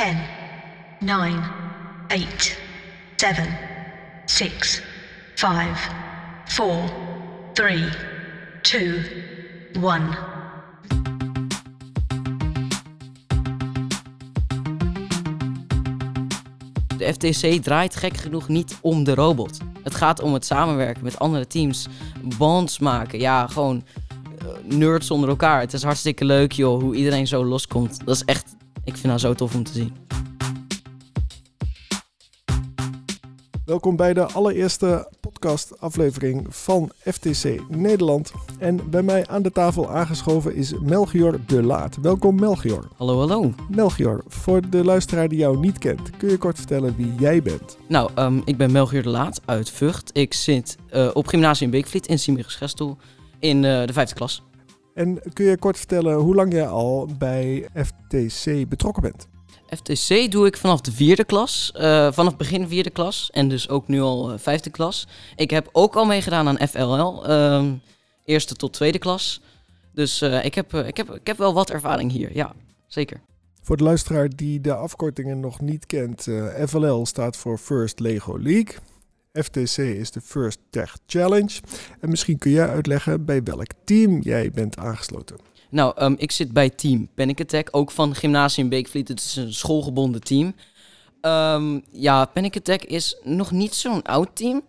10, 9, 8, 7, 6, 5, 4, 3, 2, 1. De FTC draait gek genoeg niet om de robot. Het gaat om het samenwerken met andere teams, bonds maken. Ja, gewoon uh, nerds onder elkaar. Het is hartstikke leuk, joh, hoe iedereen zo loskomt. Dat is echt, ik vind dat zo tof om te zien. Welkom bij de allereerste podcast-aflevering van FTC Nederland. En bij mij aan de tafel aangeschoven is Melchior de Laat. Welkom Melchior. Hallo, hallo. Melchior, voor de luisteraar die jou niet kent, kun je kort vertellen wie jij bent? Nou, um, ik ben Melchior de Laat uit Vught. Ik zit uh, op gymnasium Beekvliet in Simiris Gestel in uh, de vijfde klas. En kun je kort vertellen hoe lang jij al bij FTC betrokken bent? FTC doe ik vanaf de vierde klas. Uh, vanaf begin vierde klas. En dus ook nu al uh, vijfde klas. Ik heb ook al meegedaan aan FLL. Uh, eerste tot tweede klas. Dus uh, ik, heb, ik, heb, ik heb wel wat ervaring hier. Ja, zeker. Voor de luisteraar die de afkortingen nog niet kent. FLL staat voor First Lego League. FTC is de First Tech Challenge. En misschien kun jij uitleggen bij welk team jij bent aangesloten. Nou, um, ik zit bij Team Panic Attack, ook van Gymnasium Beekvliet. Het is een schoolgebonden team. Um, ja, Panic Attack is nog niet zo'n oud team.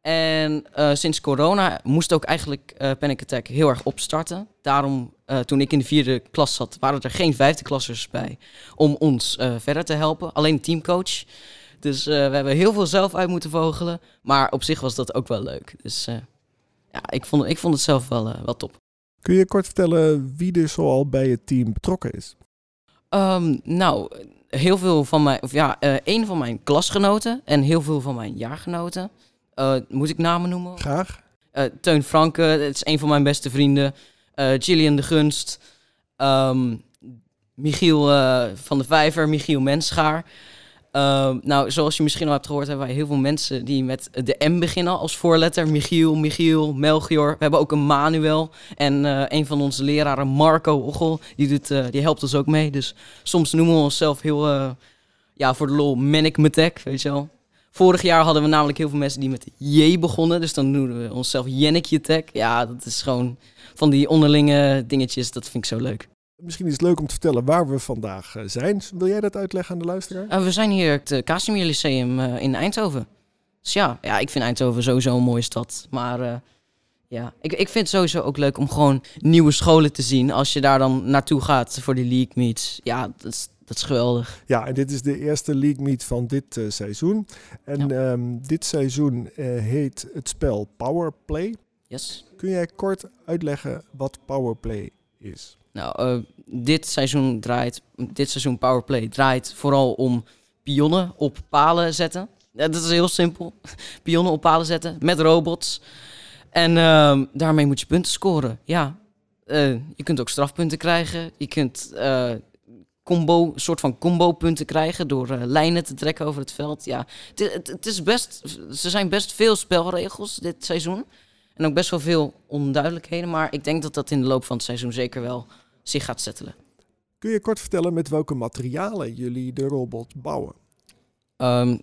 En uh, sinds corona moest ook eigenlijk uh, Panic Attack heel erg opstarten. Daarom, uh, toen ik in de vierde klas zat, waren er geen vijfde klassers bij om ons verder te helpen. Alleen een teamcoach. Dus we hebben heel veel zelf uit moeten vogelen. Maar op zich was dat ook wel leuk. Dus ja, ik vond, ik vond het zelf wel, wel top. Kun je kort vertellen wie er zoal bij het team betrokken is? Um, nou, heel veel van mijn, of ja, uh, een van mijn klasgenoten en heel veel van mijn jaargenoten. Uh, moet ik namen noemen? Graag. Uh, Teun Franke, dat is een van mijn beste vrienden. Gillian de Gunst. Um, Michiel van de Vijver, Michiel Menschaar. Uh, nou, zoals je misschien al hebt gehoord, hebben wij heel veel mensen die met de M beginnen als voorletter. Michiel, Michiel, Melchior. We hebben ook een Manuel. En uh, een van onze leraren, Marco Ochel, die, doet, uh, die helpt ons ook mee. Dus soms noemen we onszelf heel, ja, voor de lol, Manic Metek, weet je wel. Vorig jaar hadden we namelijk heel veel mensen die met J begonnen. Dus dan noemen we onszelf Jennetje Tech. Ja, dat is gewoon van die onderlinge dingetjes. Dat vind ik zo leuk. Misschien is het leuk om te vertellen waar we vandaag zijn. Wil jij dat uitleggen aan de luisteraar? Uh, we zijn hier het uh, Casimir Lyceum uh, in Eindhoven. Dus ja, ja, ik vind Eindhoven sowieso een mooie stad. Maar ja, ik, ik vind het sowieso ook leuk om gewoon nieuwe scholen te zien. Als je daar dan naartoe gaat voor die league meets. Ja, dat is, dat is geweldig. Ja, en dit is de eerste league meet van dit seizoen. En ja. um, dit seizoen heet het spel Powerplay. Yes. Kun jij kort uitleggen wat Powerplay is? Nou, uh, dit seizoen draait, dit seizoen Powerplay draait vooral om pionnen op palen zetten. Ja, dat is heel simpel. pionnen op palen zetten met robots. En uh, daarmee moet je punten scoren. Ja, uh, je kunt ook strafpunten krijgen. Je kunt uh, combo, soort van combo punten krijgen door lijnen te trekken over het veld. Ja, het, het, het is best, er zijn best veel spelregels dit seizoen. En ook best wel veel onduidelijkheden. Maar ik denk dat dat in de loop van het seizoen zeker wel zich gaat settelen. Kun je kort vertellen met welke materialen jullie de robot bouwen? Um,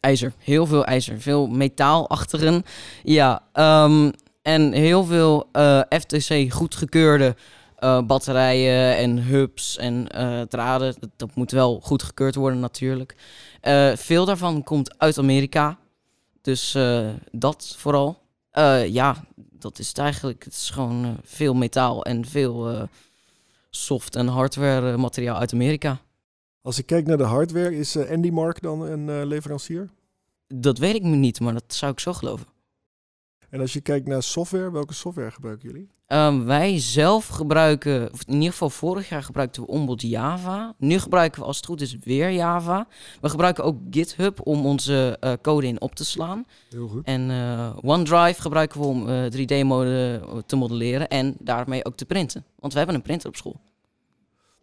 ijzer, heel veel ijzer, veel metaal achteren. Ja, um, en heel veel uh, FTC goedgekeurde uh, batterijen en hubs en uh, draden. Dat, dat, moet wel goedgekeurd worden natuurlijk. veel daarvan komt uit Amerika. Dus dat vooral. Ja, dat is het eigenlijk. Het is gewoon veel metaal en veel soft- en hardware materiaal uit Amerika. Als ik kijk naar de hardware, is Andy Mark dan een leverancier? Dat weet ik niet, maar dat zou ik zo geloven. En als je kijkt naar software, welke software gebruiken jullie? Um, wij zelf gebruiken, of in ieder geval vorig jaar gebruikten we onboard Java. Nu gebruiken we als het goed is weer Java. We gebruiken ook GitHub om onze uh, code in op te slaan. Heel goed. En OneDrive gebruiken we om 3D-mode te modelleren en daarmee ook te printen. Want we hebben een printer op school.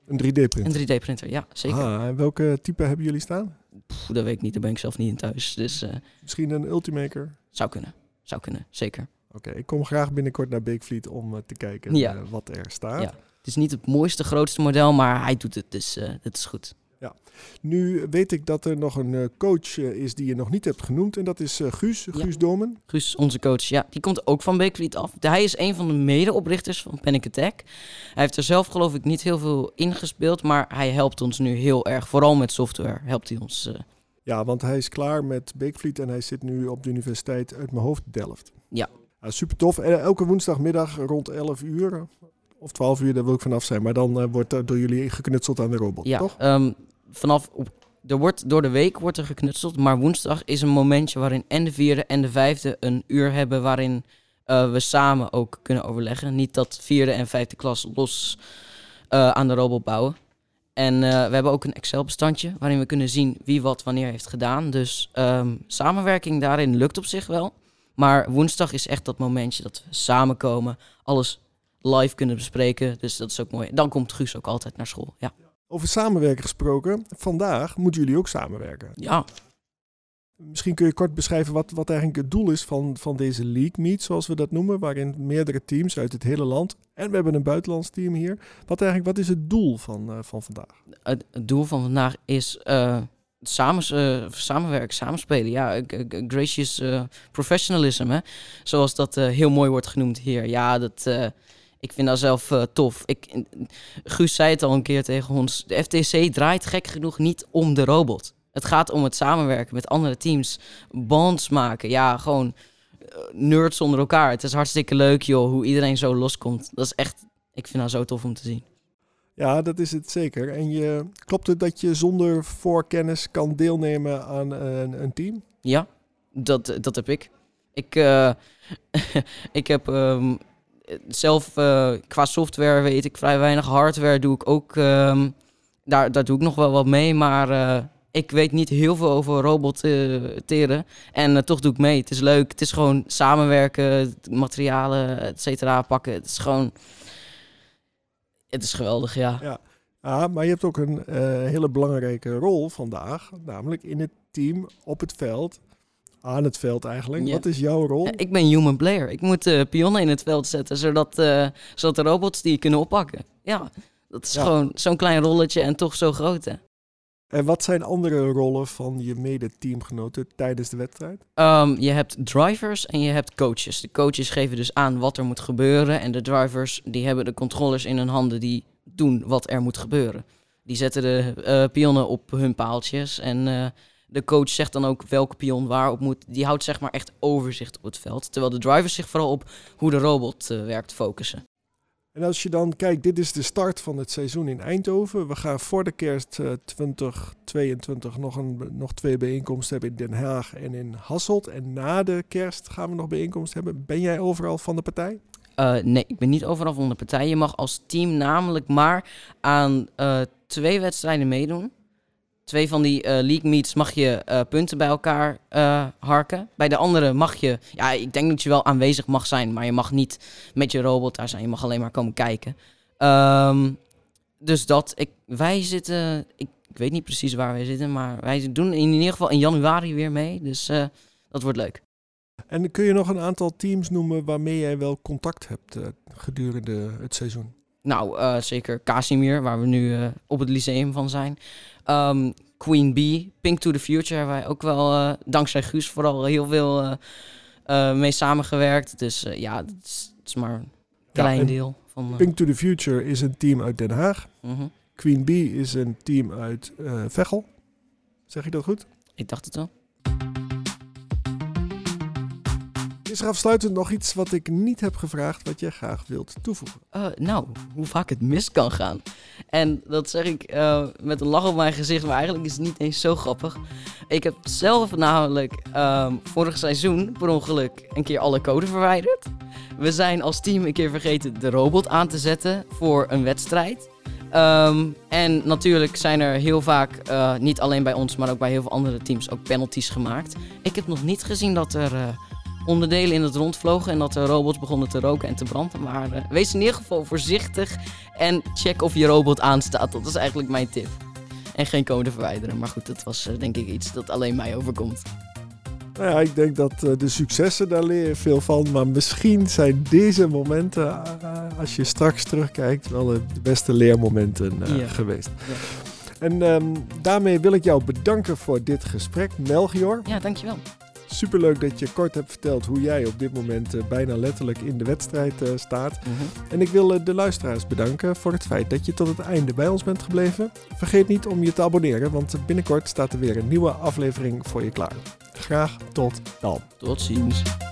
Een 3D-printer? Een 3D-printer, ja, zeker. Ah, en welke type hebben jullie staan? Pff, dat weet ik niet, daar ben ik zelf niet in thuis. Dus, Misschien een Ultimaker? Zou kunnen, zou kunnen, zeker. Oké, okay, ik kom graag binnenkort naar Beekvliet om uh, te kijken ja. uh, wat er staat. Ja. Het is niet het mooiste, grootste model, maar hij doet het, dus uh, het is goed. Nu weet ik dat er nog een eh, coach eh, is die je nog niet hebt genoemd. En dat is eh, Guus, Ja. Guus Domen. Guus, onze coach, ja, die komt ook van Beekvliet af. Hij is een van de medeoprichters van Panic Attack. Hij heeft er zelf geloof ik niet heel veel ingespeeld, maar hij helpt ons nu heel erg. Vooral met software helpt hij ons. eh, Ja, want hij is klaar met Beekvliet en hij zit nu op de universiteit uit mijn hoofd Delft. Ja. Super tof. En elke woensdagmiddag rond 11 uur of 12 uur, daar wil ik vanaf zijn. Maar dan eh, wordt er door jullie geknutseld aan de robot, ja, toch? ehm, vanaf op, er wordt, door de week wordt er geknutseld, maar woensdag is een momentje waarin en de vierde en de vijfde een uur hebben waarin eh, we samen ook kunnen overleggen. Niet dat vierde en vijfde klas los eh, aan de robot bouwen. En eh, we hebben ook een Excel-bestandje waarin we kunnen zien wie wat wanneer heeft gedaan. Dus ehm, samenwerking daarin lukt op zich wel. Maar woensdag is echt dat momentje dat we samenkomen, alles live kunnen bespreken. Dus dat is ook mooi. Dan komt Guus ook altijd naar school. Ja. Over samenwerken gesproken. Vandaag moeten jullie ook samenwerken. Ja, Misschien kun je kort beschrijven wat, wat eigenlijk het doel is van, van deze League Meet, zoals we dat noemen, waarin meerdere teams uit het hele land, en we hebben een buitenlands team hier. Wat, eigenlijk, wat is het doel van, eh, van vandaag? het, het doel van vandaag is eh, eh, samenwerken, samenspelen. Ja, gracious eh, professionalism, hè? zoals dat eh, heel mooi wordt genoemd hier. Ja, dat, ik vind dat zelf tof. Ik, Guus zei het al een keer tegen ons. De FTC draait gek genoeg niet om de robot. Het gaat om het samenwerken met andere teams. Bonds maken. Ja, gewoon nerds onder elkaar. Het is hartstikke leuk, joh, hoe iedereen zo loskomt. Dat is echt, ik vind dat zo tof om te zien. Ja, dat is het zeker. En je, klopt het dat je zonder voorkennis kan deelnemen aan een, een team? Ja, dat, dat heb ik. Ik, eh, ik heb ehm, zelf eh, qua software weet ik vrij weinig. Hardware doe ik ook. ehm, daar, daar doe ik nog wel wat mee. Maar eh, ik weet niet heel veel over roboteren. en toch doe ik mee. Het is leuk. Het is gewoon samenwerken, materialen, et cetera, pakken. Het is gewoon. Het is geweldig, ja. Ja. Ah, maar je hebt ook een eh, hele belangrijke rol vandaag, namelijk in het team, op het veld, aan het veld eigenlijk. Ja. Wat is jouw rol? Ik ben human player. Ik moet eh, pionnen in het veld zetten, zodat, eh, zodat de robots die kunnen oppakken. Ja, dat is Ja. gewoon zo'n klein rolletje en toch zo groot, hè. En wat zijn andere rollen van je mede-teamgenoten tijdens de wedstrijd? Ehm, je hebt drivers en je hebt coaches. De coaches geven dus aan wat er moet gebeuren. En de drivers die hebben de controllers in hun handen die doen wat er moet gebeuren. Die zetten de eh, pionnen op hun paaltjes. En eh, de coach zegt dan ook welke pion waarop moet. Die houdt zeg maar echt overzicht op het veld. Terwijl de drivers zich vooral op hoe de robot eh, werkt focussen. En als je dan kijkt, dit is de start van het seizoen in Eindhoven. We gaan voor de kerst eh, 2022 nog, een, nog twee bijeenkomsten hebben in Den Haag en in Hasselt. En na de kerst gaan we nog bijeenkomsten hebben. Ben jij overal van de partij? Eh, nee, ik ben niet overal van de partij. Je mag als team namelijk maar aan eh, twee wedstrijden meedoen. Twee van die eh, league meets mag je eh, punten bij elkaar eh, harken. Bij de andere mag je, ja, ik denk dat je wel aanwezig mag zijn, maar je mag niet met je robot daar zijn. Je mag alleen maar komen kijken. Ehm, dus dat, ik, wij zitten, ik, ik weet niet precies waar wij zitten, maar wij doen in ieder geval in januari weer mee. Dus dat wordt leuk. En kun je nog een aantal teams noemen waarmee jij wel contact hebt gedurende het seizoen? Nou, zeker Casimir, waar we nu op het lyceum van zijn. Ehm, Queen Bee, Pink to the Future hebben wij ook wel, eh, dankzij Guus vooral, heel veel eh, eh, mee samengewerkt. Dus ja, het is, maar een klein deel van... Pink to the Future is een team uit Den Haag. mhm. Queen Bee is een team uit Veghel. Zeg je dat goed? Ik dacht het wel. Is er afsluitend nog iets wat ik niet heb gevraagd wat jij graag wilt toevoegen? Eh, nou, hoe vaak het mis kan gaan. En dat zeg ik eh, met een lach op mijn gezicht, maar eigenlijk is het niet eens zo grappig. Ik heb zelf namelijk ehm, vorig seizoen per ongeluk een keer alle code verwijderd. We zijn als team een keer vergeten de robot aan te zetten voor een wedstrijd. Ehm, en natuurlijk zijn er heel vaak, eh, niet alleen bij ons, maar ook bij heel veel andere teams, ook penalties gemaakt. Ik heb nog niet gezien dat er onderdelen in het rond vlogen en dat de robots begonnen te roken en te branden. Maar eh, wees in ieder geval voorzichtig en check of je robot aanstaat. Dat is eigenlijk mijn tip. En geen code verwijderen. Maar goed, dat was eh, denk ik iets dat alleen mij overkomt. Nou ja, ik denk dat eh, de successen, daar leer je veel van. Maar misschien zijn deze momenten, als je straks terugkijkt, wel de beste leermomenten eh, Ja. geweest. En ehm, daarmee wil ik jou bedanken voor dit gesprek, Melchior. Ja, dankjewel. Superleuk dat je kort hebt verteld hoe jij op dit moment eh, bijna letterlijk in de wedstrijd eh, staat. Mhm. En ik wil eh, de luisteraars bedanken voor het feit dat je tot het einde bij ons bent gebleven. Vergeet niet om je te abonneren, want binnenkort staat er weer een nieuwe aflevering voor je klaar. Graag tot dan. Tot ziens.